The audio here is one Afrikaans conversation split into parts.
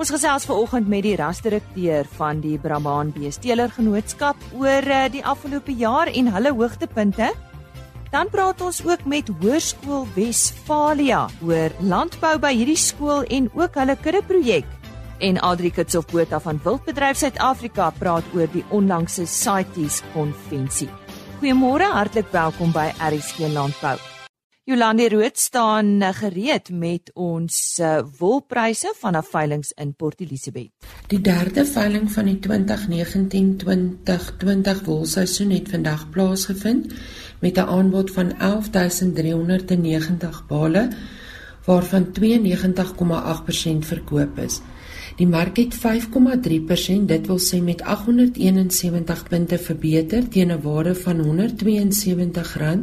Ons gesels veraloggend met die rasdirekteur van die Brahman Beesteler Genootskap oor eh, die afgelope jaar en hulle hoogtepunte. Dan praat ons ook met Hoërskool Wesfalia oor landbou by hierdie skool en ook hulle kuddeprojek. En Adri Kitsof Botha van Wildbedryf Suid-Afrika praat oor die onlangse CITES konvensie. Goeiemôre, hartlik welkom by RSG Landbou. Jolande Rood staan eh, gereed met ons uh, wolpryse vanaf veilinge in Port Elizabeth. Die derde veiling van die 2019-2020 wolseisoen het vandag plaasgevind met 'n aanbod van 11390 bale waarvan 92,8% verkoop is. Die mark het 5,3%, dit wil sê met 871 punte verbeter teen 'n waarde van R172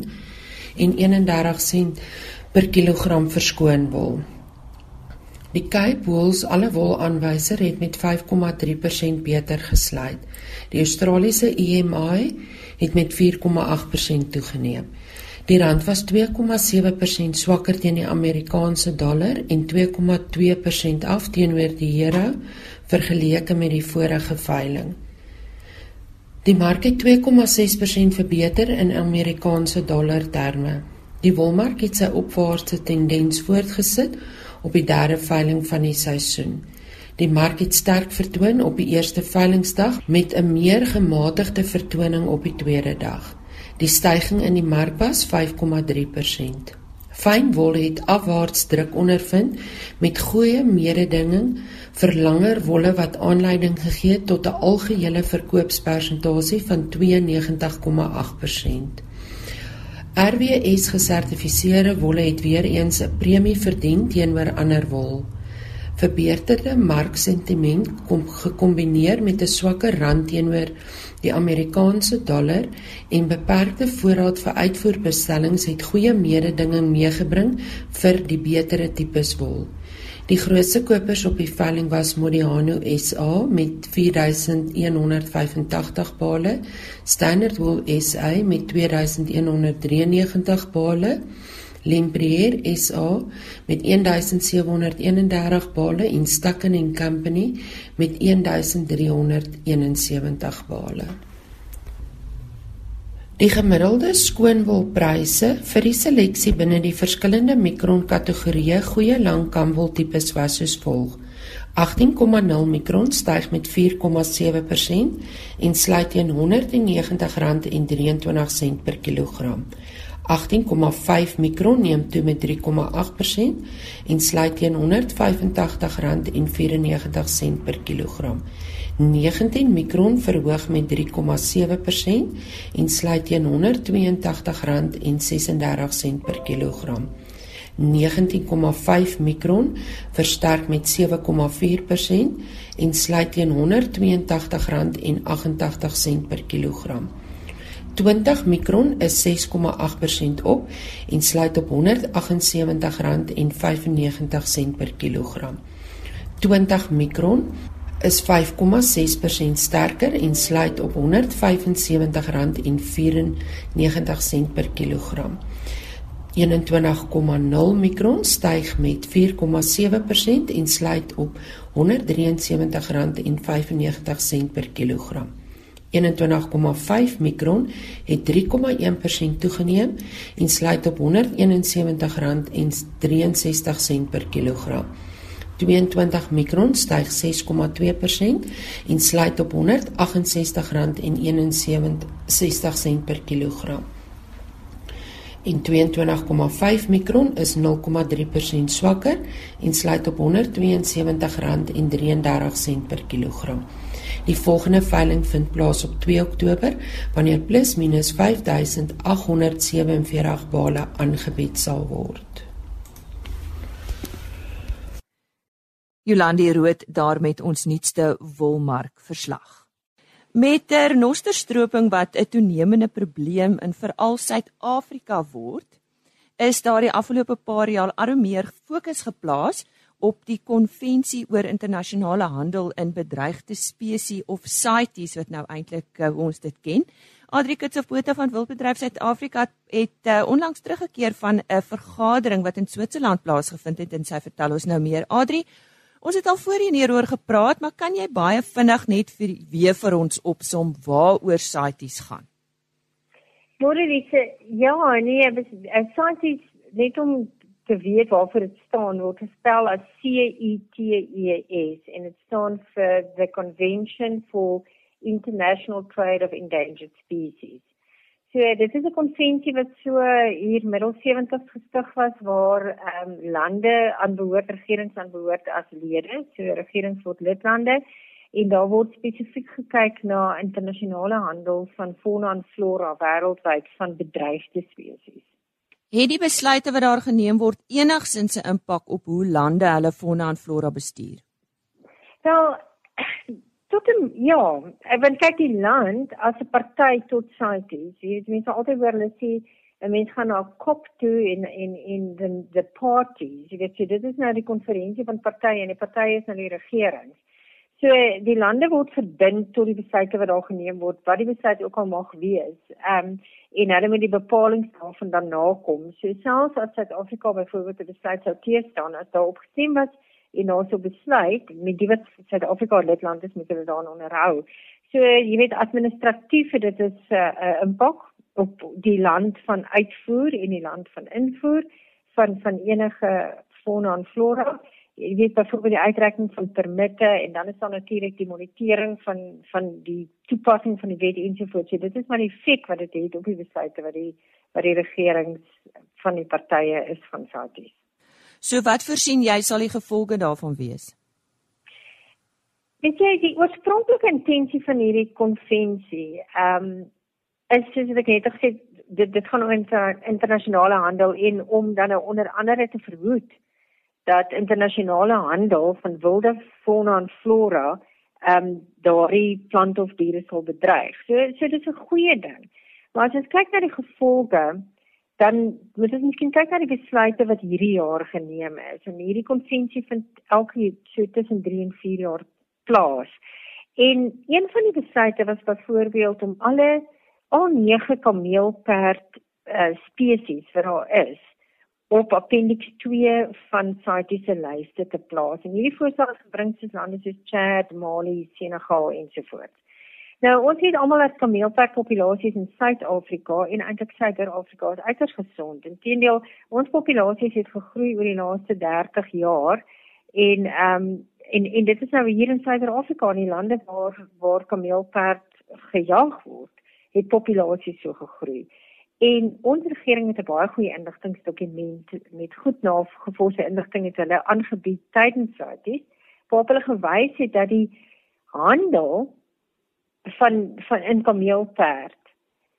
en 31 sent per kilogram verskoon wol. Die Cape Wools alle wolaanwyser het met 5,3% beter gesluit. Die Australiese EMI het met 4,8% toegeneem. Die rand was 2,7% swakker teen die Amerikaanse dollar en 2,2% af teenoor die euro vergeleke met die vorige veiling. Die mark het 2,6% verbeter in Amerikaanse dollar terme. Die wolmark het sy opwaartse tendens voortgesit op die derde veiling van die seisoen. Die mark het sterk vertoon op die eerste veilingsdag met 'n meer gematigde vertoning op die tweede dag. Die stygings in die mark was 5,3%. Fynwol het afwaarts druk ondervind met goeie mededinging vir langer wolle wat aanleiding gegee het tot 'n algehele verkoopspersentasie van 92,8%. RWS gesertifiseerde wolle het weer eens 'n premie verdien teenoor ander wol. Verbeterde marksentiment kom gekombineer met 'n swakker rand teenoor Die Amerikaanse dollar en beperkte voorraad vir uitvoerbestellings het goeie mededinging meegebring vir die betere tipes wol. Die grootste kopers op die veiling was Modiano SA met 4185 bale, Standard Wool SA met 2193 bale, Lemprier SA met 1731 bale en Stucken & Company met 1371 bale. Die gemiddelde skoonwolpryse vir die seleksie binne die verskillende mikron kategorieë goeie langkamwol tipes was soos volg: 18,0 mikron styg met 4,7% en sluit teen R190,23 per kilogram. 18,5 mikron neem toe met 3,8% en sluit teen R185,94 per kilogram. 19 mikron verhoog met 3,7% en sluit teen R182,36 per kilogram. 19,5 mikron versterk met 7,4% en sluit teen R182,88 per kilogram. 20 mikron is 6,8% op en sluit op R178,95 per kilogram. 20 mikron is 5,6% sterker en sluit op R175,94 per kilogram. 21,0 mikron styg met 4,7% en sluit op R173,95 per kilogram. 21,5 mikron het 3,1% toegeneem en sluit op R171,63 per kilogram. 22 mikron styg 6,2% en sluit op R168,61 per kilogram. En 22,5 mikron is 0,3% swakker en sluit op R172,33 per kilogram. Die volgende veiling vind plaas op 2 Oktober wanneer plus minus 5847 bale aangebied sal word. Jolandi Rood daar met ons nuutste wolmark verslag. Met ter nosterstroping wat 'n toenemende probleem in veral Suid-Afrika word, is daar die afgelope paar jaar al meer fokus geplaas op die konvensie oor internasionale handel in bedreigde spesies of CITES wat nou eintlik uh, ons dit ken. Adri Kitsofbota van Wildbedryf Suid-Afrika het uh, onlangs teruggekeer van 'n vergadering wat in Switserland plaasgevind het en sy vertel ons nou meer. Adri, Ons het al voorheen hieroor gepraat, maar kan jy baie vinnig net vir weer vir ons opsom waaroor CITES gaan? Moederlike, ja, nee, CITES net om te weet waarvoor dit staan word gespel as C E T E S en dit staan vir the Convention for International Trade of Endangered Species. So dit is 'n konvensie wat so hier middel 70 gestig was waar ehm um, lande aan behoort regerings aan behoort as lede, so regerings word lidlande en daar word spesifiek gekyk na internasionale handel van fauna en flora wêreldwyd van bedreigde spesies. Het die besluite wat daar geneem word enigsins 'n impak op hoe lande hulle fauna en flora bestuur? Wel, tot en ja, ek wil kyk die land as 'n party tot CITES. Jy weet mense altyd hoor hulle sê 'n mens gaan na COP toe in in in the the parties. Jy weet jy, dit is nou die konferensie van partye en die partye is nou die regerings. So die lande word verbind tot die besluite wat daar geneem word, wat die besluit ook al mag wees. Ehm um, en hulle moet die bepalinge daarvan dan nakom. So selfs as Suid-Afrika byvoorbeeld 'n besluit sou teestaan as daar opgestem was en ons so besluit met die wat Suid-Afrika lidland is moet hulle daaraan onderhou. So jy weet administratief dit is 'n uh, uh, impak op die land van uitvoer en die land van invoer van van enige fauna en flora jy weet byvoorbeeld die uitreiking van permitte en dan is daar natuurlik die monitering van van die toepassing van die wet ensovoorts. So dit is maar die effek wat dit het op die besluite wat die wat die regerings van die partye is van SADC. So wat voorsien jy sal die gevolge daarvan wees? Weet jy die oorspronklike intensie van hierdie konvensie, ehm um, is soos ek het gesê dit dit gaan oor inter, internasionale handel en om dan nou onder andere te verhoed dat internasionale handel van wilde fauna en flora ehm um, daardie plant of diere sal bedreig. So so dit is 'n goeie ding. Maar as ons kyk na die gevolge, dan moet ons miskien kyk na die besluite wat hierdie jaar geneem is. En hierdie konvensie vind elke so tussen 3 en 4 jaar plaas. En een van die besluite was byvoorbeeld om alle al 9 kameelperd uh, spesies wat daar is op appendix 2 van CITES se lyste te plaas. En hierdie voorstel is gebring soos lande soos Chad, Mali, Senegal en so voort. Nou ons het almal as kameelperd populasies in Suid-Afrika en eintlik Suider-Afrika is uiters gesond. Inteendeel, ons populasies het gegroei oor die laaste 30 jaar en ehm um, en en dit is nou hier in Suider-Afrika in die lande waar waar kameelperd gejag word, het populasies so gegroei. En ons regering het 'n baie goeie inligtingdokument met goed nagevoerde inligting het hulle aangebied tydens dit waarop hulle gewys het dat die handel van van in kameelperd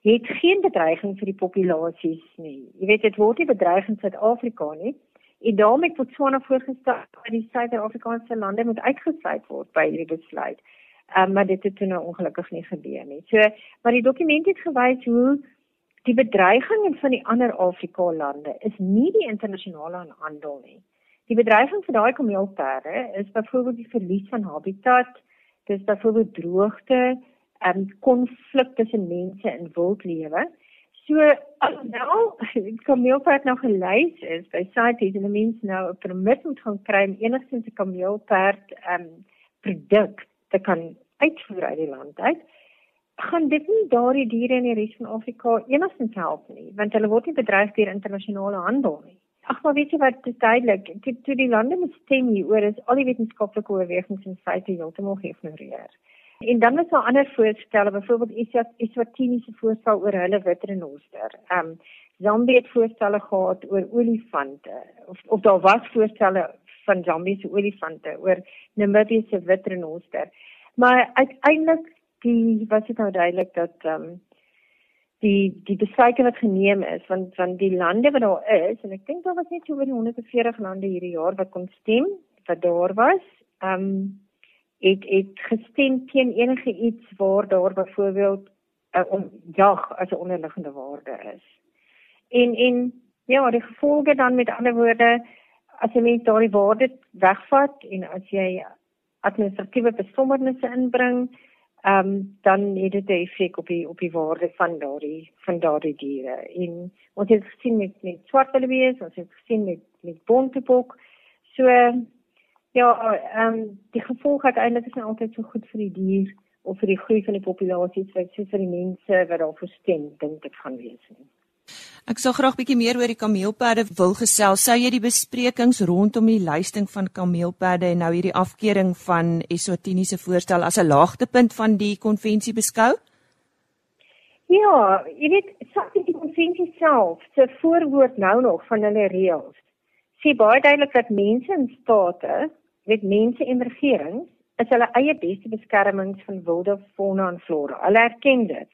het geen bedreiging vir die populasies nie. Jy weet dit word nie bedreig in Suid-Afrika nie. En daarmee het Botswana voorgestel dat die Suid-Afrikaanse lande moet uitgesluit word by hierdie besluit. Um, maar dit het toe nou ongelukkig nie gebeur nie. So, maar die dokument het gewys hoe Die bedreiging van die ander Afrika lande is nie die internasionale handel nie. Die bedreiging vir daai kameelperde is byvoorbeeld die verlies van habitat, dis byvoorbeeld droogte, en konflik tussen mense en wildlewe. So alhoewel die kameelperd nou gelys is by CITES en mense nou 'n permit moet gaan kry om enigstens 'n kameelperd ehm um, produk te kan uitvoer uit die land uit gaan dit nie daardie diere in die res van Afrika enigstens help nie, want hulle word nie bedreig deur internasionale handel nie. Ag maar weet jy wat dit duidelik, toe, toe die lande moet stem hieroor is al die wetenskaplike oorwegings en feite heeltemal geïgnoreer. En dan is daar ander voorstelle, byvoorbeeld Eswatini se voorstel oor hulle witrenoster. Ehm um, Zambie het voorstelle gehad oor olifante of of daar was voorstelle van Zambie se olifante oor Namibië se witrenoster. Maar uiteindelik die was dit nou duidelik dat ehm um, die die besluite wat geneem is van van die lande wat daar is en ek dink daar was net so oor 140 lande hierdie jaar wat kon stem wat daar was ehm um, het het gestem teen enige iets waar daar byvoorbeeld uh, om jag as 'n onderliggende waarde is. En en ja die gevolge dan met ander woorde as jy net daardie waarde wegvat en as jy administratiewe besommernisse inbring ehm um, dan het dit 'n effek op die op die waarde van daardie van daardie diere. En ons het gesien met met swart wildebees, ons het gesien met met bontebok. So Ja, ehm um, die gevolg uiteindelik is nie altyd so goed vir die dier of vir die groei van die populasie soos vir die mense wat daarvoor stem, dink ek gaan wees nie. Ek sou graag bietjie meer oor die kameelperde wil gesels. Sou jy die besprekings rondom die lysting van kameelperde en nou hierdie afkeuring van Eswatini se voorstel as 'n laagtepunt van die konvensie beskou? Ja, jy weet, sê die konvensie self, se voorwoord nou nog van hulle reëls. Sê baie duidelik dat mense in state, weet mense en regerings, is hulle eie beste beskermings van wilde fauna en flora. Hulle erken dit.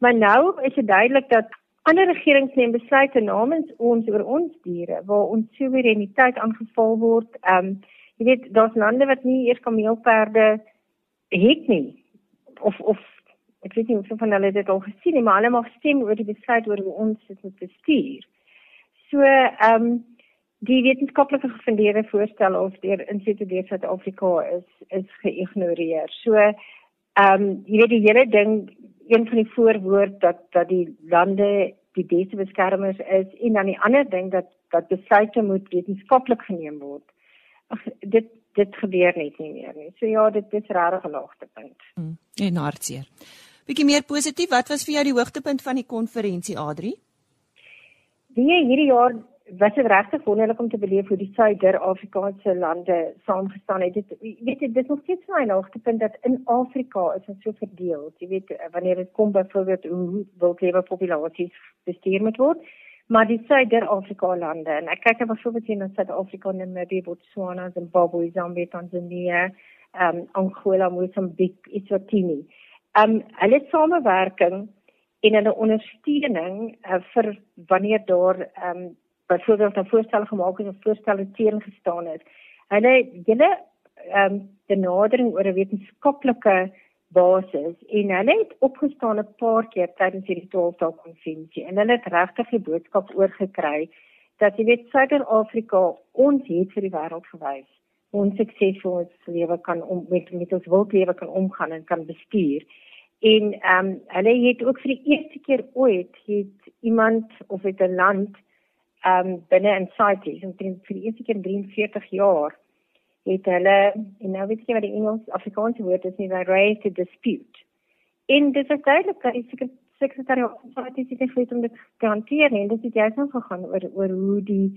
Maar nou is dit duidelik dat Ander regerings neem besluite namens ons oor ons diere waar ons soewereiniteit aangeval word. Ehm um, jy weet daar's lande wat nie eers kameelperde het nie of of ek weet nie of van hulle dit al gesien het, maar hulle mag stem oor die besluit oor hoe ons dit moet bestuur. So ehm um, die wetenskaplike gefundeerde voorstelle of deur insette deur Suid-Afrika is is geïgnoreer. So ehm um, jy weet die hele ding een van die voorwoord dat dat die lande die beste beskermers is en dan die ander ding dat dat besluite moet wetenskaplik geneem word. Ag dit dit gebeur net nie meer nie. So ja, dit is regtig 'n laagtepunt. Mm, en hartseer. Bietjie meer positief, wat was vir jou die hoogtepunt van die konferensie Adri? Die hierdie jaar was dit regtig wonderlik om te beleef hoe die Suider-Afrikaanse lande saamgestaan het. Dit weet jy, dit is nog steeds my hoogtepunt dat in Afrika is ons so verdeel. Jy weet wanneer dit kom byvoorbeeld hoe wildlewe populasies bestuur word, maar die Suider-Afrika lande en ek kyk nou byvoorbeeld hier na Suid-Afrika, Namibië, Botswana, Zimbabwe, Zambia, Tanzania, um, Angola, Mozambique, Eswatini. Um hulle samewerking en hulle ondersteuning uh, vir wanneer daar um byvoorbeeld 'n voorstel gemaak het of voorstelle teen gestaan het. Hulle hulle ehm um, benadering oor 'n wetenskaplike basis en hulle het opgestaan 'n paar keer tydens hierdie 12-dae konferensie en hulle het regtig die boodskap oorgekry dat jy weet Suider-Afrika ons het vir die wêreld gewys ons suksesvol ons lewe kan om met met ons wildlewe kan omgaan en kan bestuur. En ehm um, hulle het ook vir die eerste keer ooit het iemand of 'n land um binne in CITES en vir die eerste keer in 43 jaar het hulle en nou weet jy wat die Engels Afrikaanse woord is nie they raised a dispute. In dis is duidelik dat die sekretariaat van CITES het gesê om dit te hanteer en dit het juist nou gegaan oor oor hoe die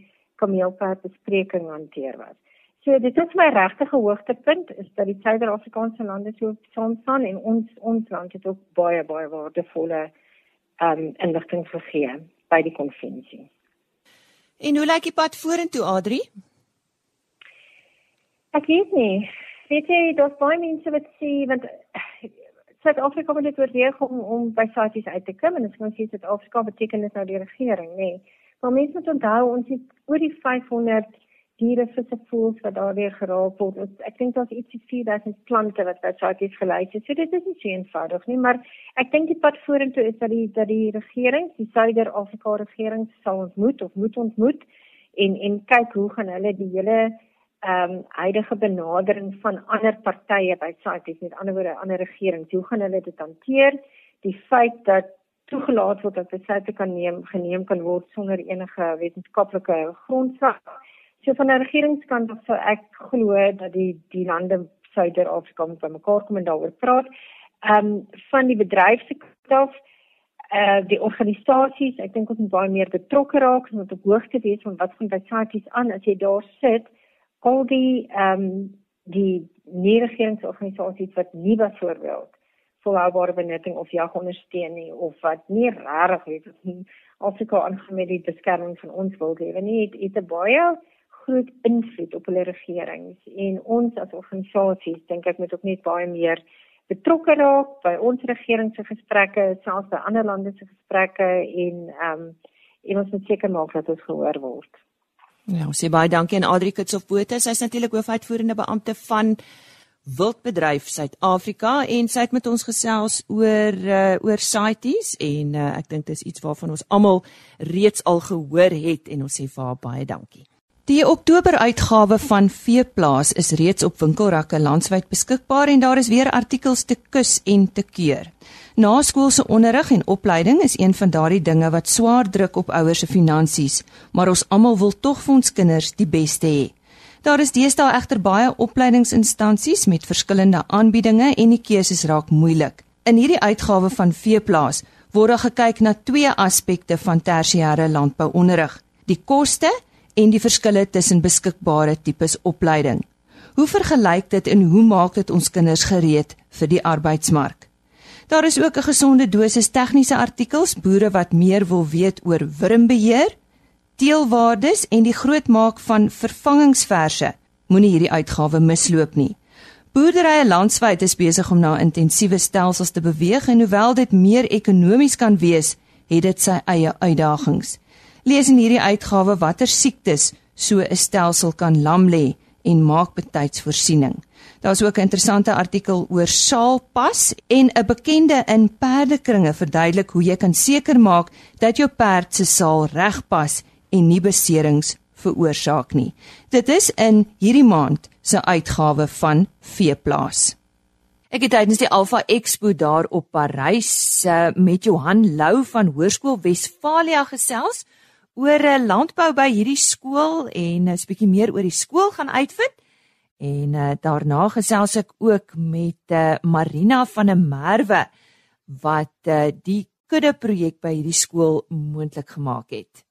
kameelpad bespreking hanteer was. So dit is my regtige hoogtepunt is dat die Suider-Afrikaanse lande so saam staan en ons ons land het ook baie baie waardevolle um inligting gegee by die konferensie En hoe lyk die pad vorentoe, Adri? Ek weet nie. Weet jy, daar's baie mense wat sê want Suid-Afrika moet dit oorweeg om om by SARS uit te kom en as ons sê Suid-Afrika beteken dit nou die regering, nê. Nee. Maar mense moet onthou ons het oor die 500 diere visse voels wat daar weer geraak word. Ek dink daar's ietsie 4000 plante wat by Sakies gelys het. So dit is nie so eenvoudig nie, maar ek dink die pad vorentoe is dat die dat die regering, die Suider-Afrika regering sal ontmoet of moet ontmoet en en kyk hoe gaan hulle die hele ehm um, huidige benadering van ander partye by Sakies, met ander woorde ander regerings, hoe gaan hulle dit hanteer? Die feit dat toegelaat word dat besluite kan neem geneem kan word sonder enige wetenskaplike grondslag So van die regeringskant af sou ek glo dat die die lande Suider-Afrika met mekaar kom en daaroor praat. Ehm um, van die bedryfsektor af eh uh, die organisasies, ek dink ons moet baie meer betrokke raak en op hoogte wees van wat van SARS aan as jy daar sit. Al die ehm um, die nie-regeringsorganisasies wat nie byvoorbeeld volhoubare benutting of jag ondersteun nie of wat nie regtig weet of nie Afrika aangaan met die beskerming van ons wildlewe nie, het, het 'n baie groot invloed op hulle regerings en ons as organisasies dink ek moet ook net baie meer betrokke raak by ons regering se gesprekke, selfs by ander lande se gesprekke en ehm um, en ons moet seker maak dat ons gehoor word. Ja, ons sê baie dankie aan Adri Kitshof Botha, sy is natuurlik hoofuitvoerende beampte van Wildbedryf Suid-Afrika en sy het met ons gesels oor uh, oor CITES en uh, ek dink dis iets waarvan ons almal reeds al gehoor het en ons sê vir haar baie dankie. Die Oktober-uitgawe van Veeplaas is reeds op winkelrakke landwyd beskikbaar en daar is weer artikels te kus en te keur. Naskoolse onderrig en opleiding is een van daardie dinge wat swaar druk op ouers se finansies, maar ons almal wil tog vir ons kinders die beste hê. Daar is deesdae egter baie opleidingsinstansies met verskillende aanbiedinge en die keuses raak moeilik. In hierdie uitgawe van Veeplaas word daar gekyk na twee aspekte van tersiêre landbouonderrig: die koste en die verskille tussen beskikbare tipes opleiding. Hoe vergelyk dit en hoe maak dit ons kinders gereed vir die arbeidsmark? Daar is ook 'n gesonde dosis tegniese artikels, boere wat meer wil weet oor wurmbeheer, teelwaardes en die grootmaak van vervangingsverse. Moenie hierdie uitgawe misloop nie. Boerderye landwyd is besig om na intensiewe stelsels te beweeg en hoewel dit meer ekonomies kan wees, het dit sy eie uitdagings. Lees in hierdie uitgawe watter siektes so 'n stelsel kan lam lê en maak betyds voorsiening. Daar's ook 'n interessante artikel oor saalpas en 'n bekende in perdekringe verduidelik hoe jy kan seker maak dat jou perd se saal regpas en nie beserings veroorsaak nie. Dit is in hierdie maand se uitgawe van Veeplaas. Ek het tydens die Alpha Expo daar op Parys uh, met Johan Lou van Hoërskool Wesfalia gesels oor 'n landbou by hierdie skool en 'n bietjie meer oor die skool gaan uitvind. En uh, daarna gesels ek ook met uh, Marina van der Merwe wat uh, die kudde projek by hierdie skool moontlik gemaak het.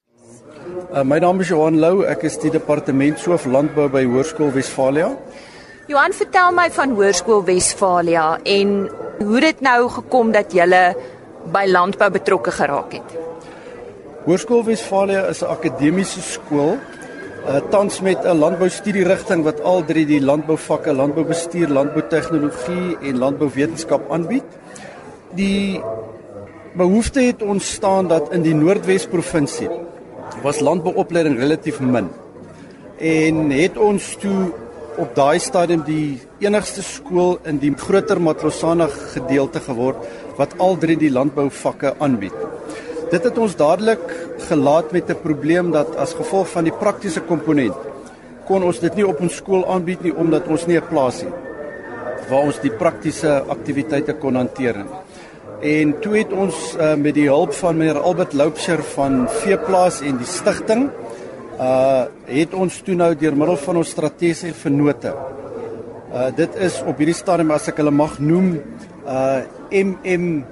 Uh, my naam is Johan Lou, ek is die departementshoof landbou by Hoërskool Wesfalia. Johan, vertel my van Hoërskool Wesfalia en hoe dit nou gekom dat jy by landbou betrokke geraak het. Hoërskool Wesfalia is 'n akademiese skool, uh, tans met 'n landboustudierigting wat al drie die landbouvakke, landboubestuur, landboutegnologie en landbouwetenskap aanbied. Die behoefte het ontstaan dat in die Noordwes provinsie was landbouopleiding relatief min. En het ons toe op daai stadium die enigste skool in die groter Matlosana gedeelte geword wat al drie die landbouvakke aanbied. Dit het ons dadelik gelaat met 'n probleem dat as gevolg van die praktiese komponent kon ons dit nie op ons skool aanbied nie omdat ons nie 'n plaas het waar ons die praktiese aktiwiteite kon hanteer nie. En toe het ons uh, met die hulp van meneer Albert Loupsher van Veeplaas en die stigting uh het ons toe nou deur middel van ons strategiese vennote. Uh dit is op hierdie stadium as ek hulle mag noem uh MM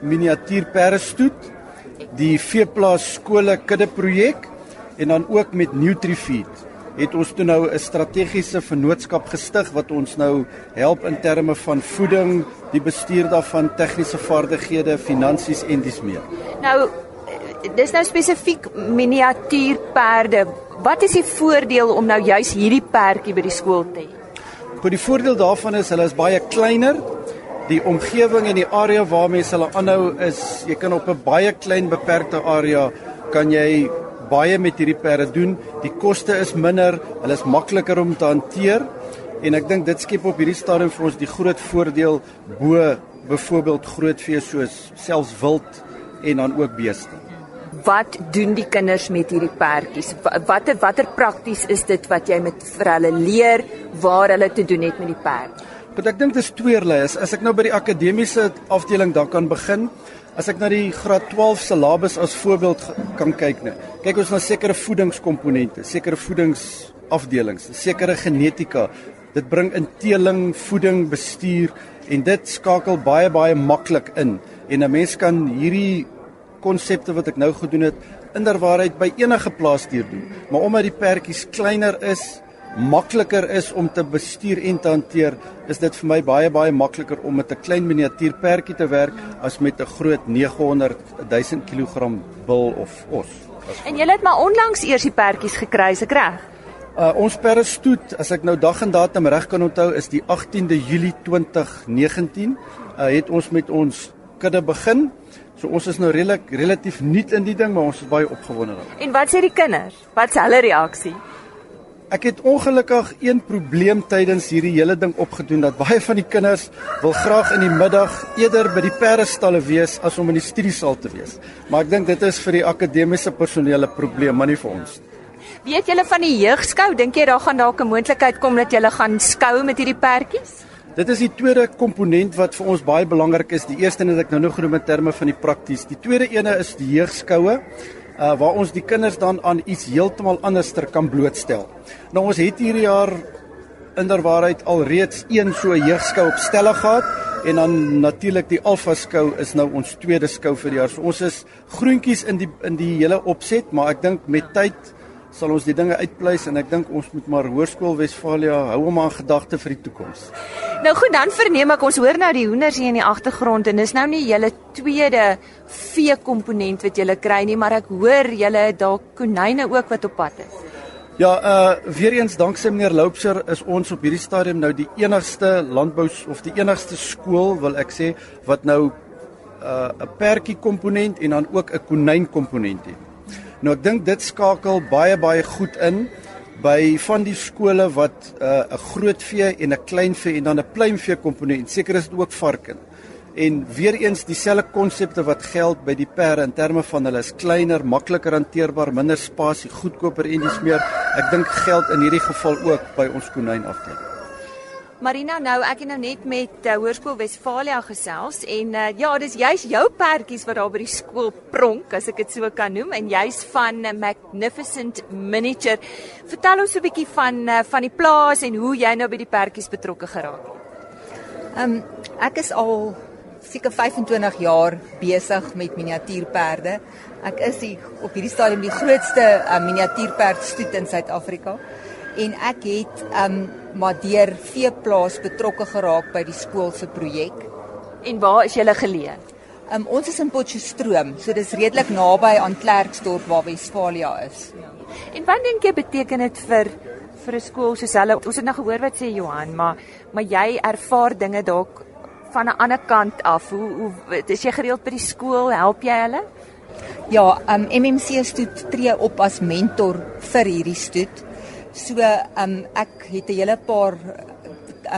miniatuur perstoet die veeplaas skole kudde projek en dan ook met Nutrifeed het ons toe nou 'n strategiese vennootskap gestig wat ons nou help in terme van voeding, die bestuur daarvan, tegniese vaardighede, finansies en dis meer. Nou dis nou spesifiek miniatuurperde. Wat is die voordeel om nou juis hierdie perdjie by die skool te hê? Goed, die voordeel daarvan is hulle is baie kleiner die omgewing en die area waar mense hulle aanhou is jy kan op 'n baie klein beperkte area kan jy baie met hierdie perde doen. Die koste is minder, hulle is makliker om te hanteer en ek dink dit skep op hierdie stadium vir ons die groot voordeel bo byvoorbeeld groot vee soos selfs wild en dan ook beeste. Wat doen die kinders met hierdie perdjies? Watter watter prakties is dit wat jy met vir hulle leer waar hulle te doen het met die perd? Want ek dink dit is tweerlei. As, as ek nou by die akademiese afdeling daar kan begin, as ek na die graad 12 syllabus as voorbeeld kan kyk net. Kyk ons na sekere voedingskomponente, sekere voedingsafdelings, sekere genetika. Dit bring in teeling, voeding, bestuur en dit skakel baie baie maklik in. En 'n mens kan hierdie konsepte wat ek nou gedoen het inderwaarheid by enige plaas deur doen. Maar omdat die perdjies kleiner is, makliker is om te bestuur en te hanteer, is dit vir my baie baie makliker om met 'n klein miniatuurperdjie te werk as met 'n groot 900 1000 kg bil of os. En jy het maar onlangs eers die perdjies gekry, se reg? Uh ons perde stoet, as ek nou dag en datum reg kan onthou, is die 18de Julie 2019. Uh het ons met ons kudde begin. So ons is nou redelik relatief nuut in die ding, maar ons is baie opgewonde daaroor. En wat sê die kinders? Wat is hulle reaksie? Ek het ongelukkig een probleem tydens hierdie hele ding opgedoen dat baie van die kinders wil graag in die middag eerder by die perdestalle wees as om in die studiesaal te wees. Maar ek dink dit is vir die akademiese personeel 'n probleem, maar nie vir ons nie. Weet julle van die jeugskou? Dink jy daar gaan dalk 'n moontlikheid kom dat julle gaan skou met hierdie perdjies? Dit is die tweede komponent wat vir ons baie belangrik is. Die eerste een het ek nou nog genoem in terme van die prakties. Die tweede ene is die jeugskoue uh waar ons die kinders dan aan iets heeltemal anderster kan blootstel. Nou ons het hierdie jaar inderwaarheid alreeds een so jeugskou op stelle gehad en dan natuurlik die Alpha skou is nou ons tweede skou vir die jaar. So ons is groentjies in die in die hele opset, maar ek dink met tyd sal ons die dinge uitpleis en ek dink ons moet maar Hoërskool Wesfalia hou hom aan gedagte vir die toekoms. Nou goed, dan verneem ek ons hoor nou die hoenders hier in die agtergrond en dis nou nie julle tweede vee komponent wat julle kry nie, maar ek hoor julle dalk konyne ook wat op pad is. Ja, uh weer eens danksy meneer Loupser is ons op hierdie stadium nou die enigste landbou of die enigste skool wil ek sê wat nou uh 'n perdjie komponent en dan ook 'n konyn komponent het. Nou ek dink dit skakel baie baie goed in by van die skole wat 'n uh, groot vee en 'n klein vee en dan 'n pluimvee komponent. Seker is dit ook varke en weer eens dieselfde konsepte wat geld by die perde in terme van hulle is kleiner, makliker hanteerbaar, minder spasie, goedkoper en dis meer. Ek dink geld in hierdie geval ook by ons konyn afdeling. Marina, nou ek het nou net met uh, Hoërskool Wesfalia gesels en uh, ja, dis juist jou perdjies wat daar by die skool pronk, as ek dit so kan noem, en jy's van Magnificent Miniature. Vertel ons 'n bietjie van uh, van die plaas en hoe jy nou by die perdjies betrokke geraak het. Ehm um, ek is al seker 25 jaar besig met miniatuurperde. Ek is die, op hierdie stadium die grootste uh, miniatuurperdstoet in Suid-Afrika en ek het um maar deur veeplaas betrokke geraak by die skool se projek. En waar is julle geleë? Um ons is in Potchefstroom, so dis redelik naby aan Klerksdorp waar Wesfalia is. Ja. En wat dink jy beteken dit vir vir 'n skool soos hulle? Ons het nou gehoor wat sê Johan, maar maar jy ervaar dinge dalk van 'n ander kant af. Hoe hoe is jy gereeld by die skool? Help jy hulle? Ja, um MMC stoet tree op as mentor vir hierdie stoet. So um ek het 'n hele paar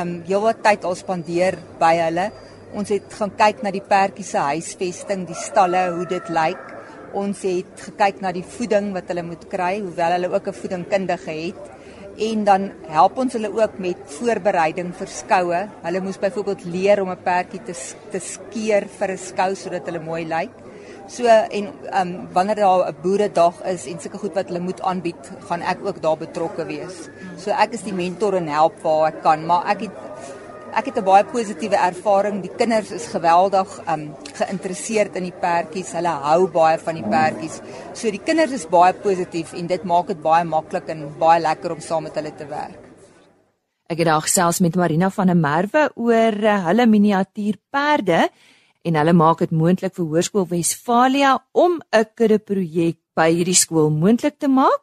um heelwat tyd al spandeer by hulle. Ons het gaan kyk na die perdjies se huisvesting, die stalle, hoe dit lyk. Ons het gekyk na die voeding wat hulle moet kry, hoewel hulle ook 'n voedingkundige het en dan help ons hulle ook met voorbereiding vir skoue. Hulle moes byvoorbeeld leer om 'n perdjie te te skeer vir 'n skou sodat hulle mooi lyk. So en ehm um, wanneer daar 'n boeredag is en sulke goed wat hulle moet aanbied, gaan ek ook daar betrokke wees. So ek is die mentor en help waar ek kan, maar ek het ek het 'n baie positiewe ervaring. Die kinders is geweldig um geïnteresseerd in die perdjies. Hulle hou baie van die perdjies. So die kinders is baie positief en dit maak dit baie maklik en baie lekker om saam met hulle te werk. Ek het daar gesels met Marina van der Merwe oor uh, hulle miniatuurperde en hulle maak dit moontlik vir Hoërskool Wesfalia om 'n kudde projek by hierdie skool moontlik te maak.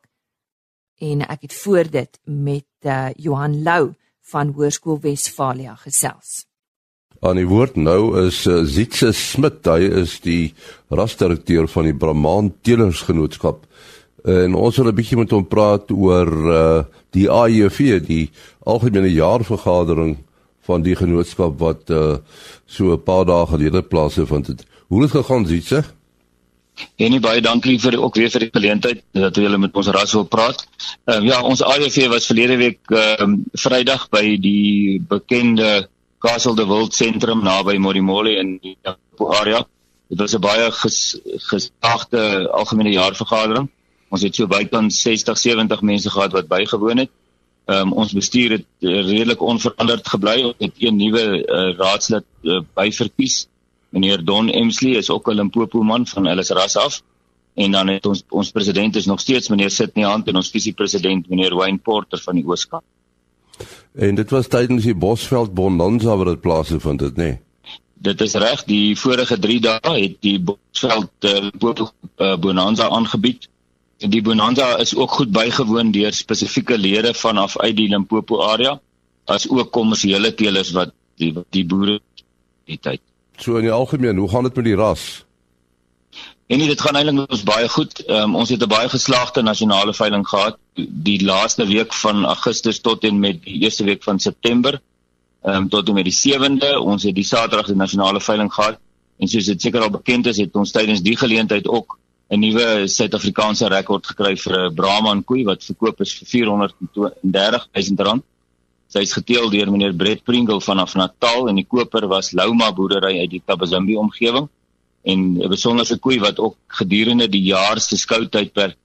En ek het voor dit met uh, Johan Lou van Hoërskool Wesfalia gesels. Aan die woord nou is uh, Zietse Smit, hy is die rasdirekteur van die Brahman Teelersgenootskap. En ons wil 'n bietjie met hom praat oor uh, die AEV, die algemene jaarvergadering van die genootskap wat uh, so 'n paar dae gelede plaasgevind het. Hoe het dit gegaan, Zietse? En nie baie dankie vir ook weer vir die geleentheid dat julle met ons ras wil praat. Ehm um, ja, ons ADV was verlede week ehm um, Vrydag by die bekende Castle de Wild sentrum naby Morimoli in die area. Dit was 'n baie ges, gesaagde algemene jaarvergadering. Ons het so bykans 60, 70 mense gehad wat bygewoon het. Ehm um, ons bestuur het redelik onveranderd gebly. Ons het een nuwe uh, raadslid uh, byverkies meneer Don Emsley is ook 'n Limpopo man van hulle ras af en dan het ons ons president is nog steeds meneer Sitney Hand en ons visiepresident meneer Wayne Porter van die Ooskaap. En dit was tydens die Bosveld Bonanza wat dit plaasgevind het, nê? Nee? Dit is reg, die vorige 3 dae het die Bosveld Limpopo uh, Bonanza aangebied. Die Bonanza is ook goed bygewoon deur spesifieke lede vanaf uit die Limpopo area as ook kommersiële teelers wat die die boere die tyd So in die algemeen, hoe gaan dit met die ras? En nee, dit gaan eintlik met ons baie goed. Um, ons het 'n baie geslaagde nasionale veiling gehad die laaste week van Augustus tot en met die eerste week van September. Ehm um, tot en met die 7de, ons het die Saterdag die nasionale veiling gehad. En soos dit seker al bekend is, het ons tydens die geleentheid ook 'n nuwe Suid-Afrikaanse rekord gekry vir 'n Brahman koei wat verkoop is vir 430 000 rand. Sy is geteel deur meneer Brett Pringle vanaf Natal en die koper was Louma boerdery uit die Tabazimbi omgewing. en 'n besonderse koei wat ook gedurende die jaar se skoutydperk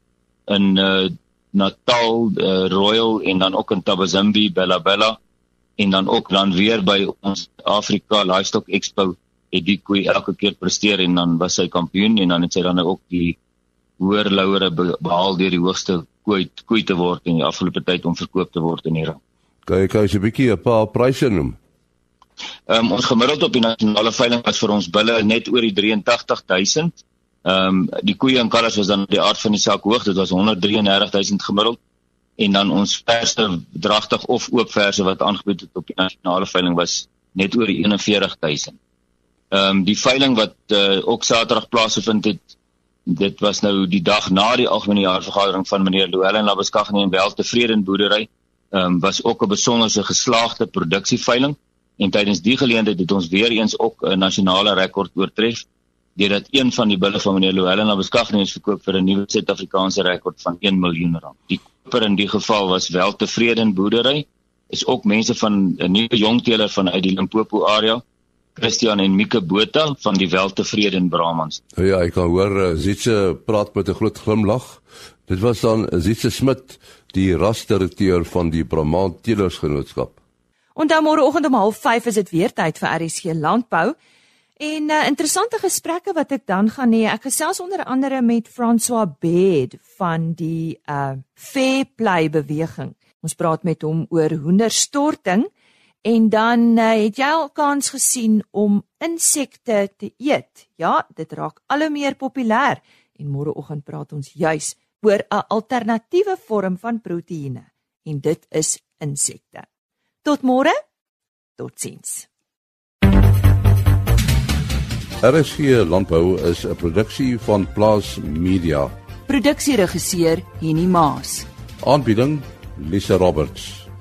in uh, Natal, uh, Royal en dan ook in Tabazimbi, Bella Bella en dan ook dan weer by ons Afrika Livestock Expo koei elke keer presteer en dan was sy kampioen en dan het sy dan ook die hoër louere behaal deur die hoogste koei koei te word in die afgelope tyd om verkoop te word in die ring. Kyk, kyk, 'n bietjie 'n paar pryse noem. Ehm um, ons gemiddeld op die nasionale veiling was vir ons bulle net oor die 83000. Ehm um, die koeie en kalvers was dan die aard van die saak hoog, dit was 133000 gemiddeld en dan ons verse dragtig of oop verse wat aangebied het op die nasionale veiling was net oor die 41000. Ehm um, die veiling wat uh, ook Saterdag plaasgevind het, dit was nou die dag na die algemene jaarvergadering van meneer Louwelen Labeskagh en Weltevreden boerdery. Ehm um, was ook 'n besonderse geslaagde produksieveiling en tydens die geleentheid het ons weer eens ook 'n nasionale rekord oortref deurdat een van die bulle van meneer Louwelen na beskagting is verkoop vir 'n nuwe Suid-Afrikaanse rekord van 1 miljoen rand. Die koper in die geval was wel tevrede in boerdery is ook mense van 'n nuwe jongteeler van uit die Limpopo area Christian en Mika Botha van die Weltevrede in Brahmans. Ja, ek kan hoor eh, Zitse praat met 'n groot glimlag. Dit was dan Zitse Smit, die rasdirekteur van die Brahman Teelersgenootskap. Onthou môreoggend om 05:30 is dit weer tyd vir RSG Landbou. En uh, interessante gesprekke wat ek dan gaan hê. Ek gesels onder andere met François Bed van die uh Fair Play beweging. Ons praat met hom oor hoenderstorting en dan uh, het jy al kans gesien om insekte te eet. Ja, dit raak al hoe meer populêr en môreoggend praat ons juis oor 'n alternatiewe vorm van proteïene en dit is insekte. Tot môre. Totsiens. RSG Landbou is 'n produksie van Plaas Media. Produksieregisseur Henny Maas. Aanbieding Lisa Roberts.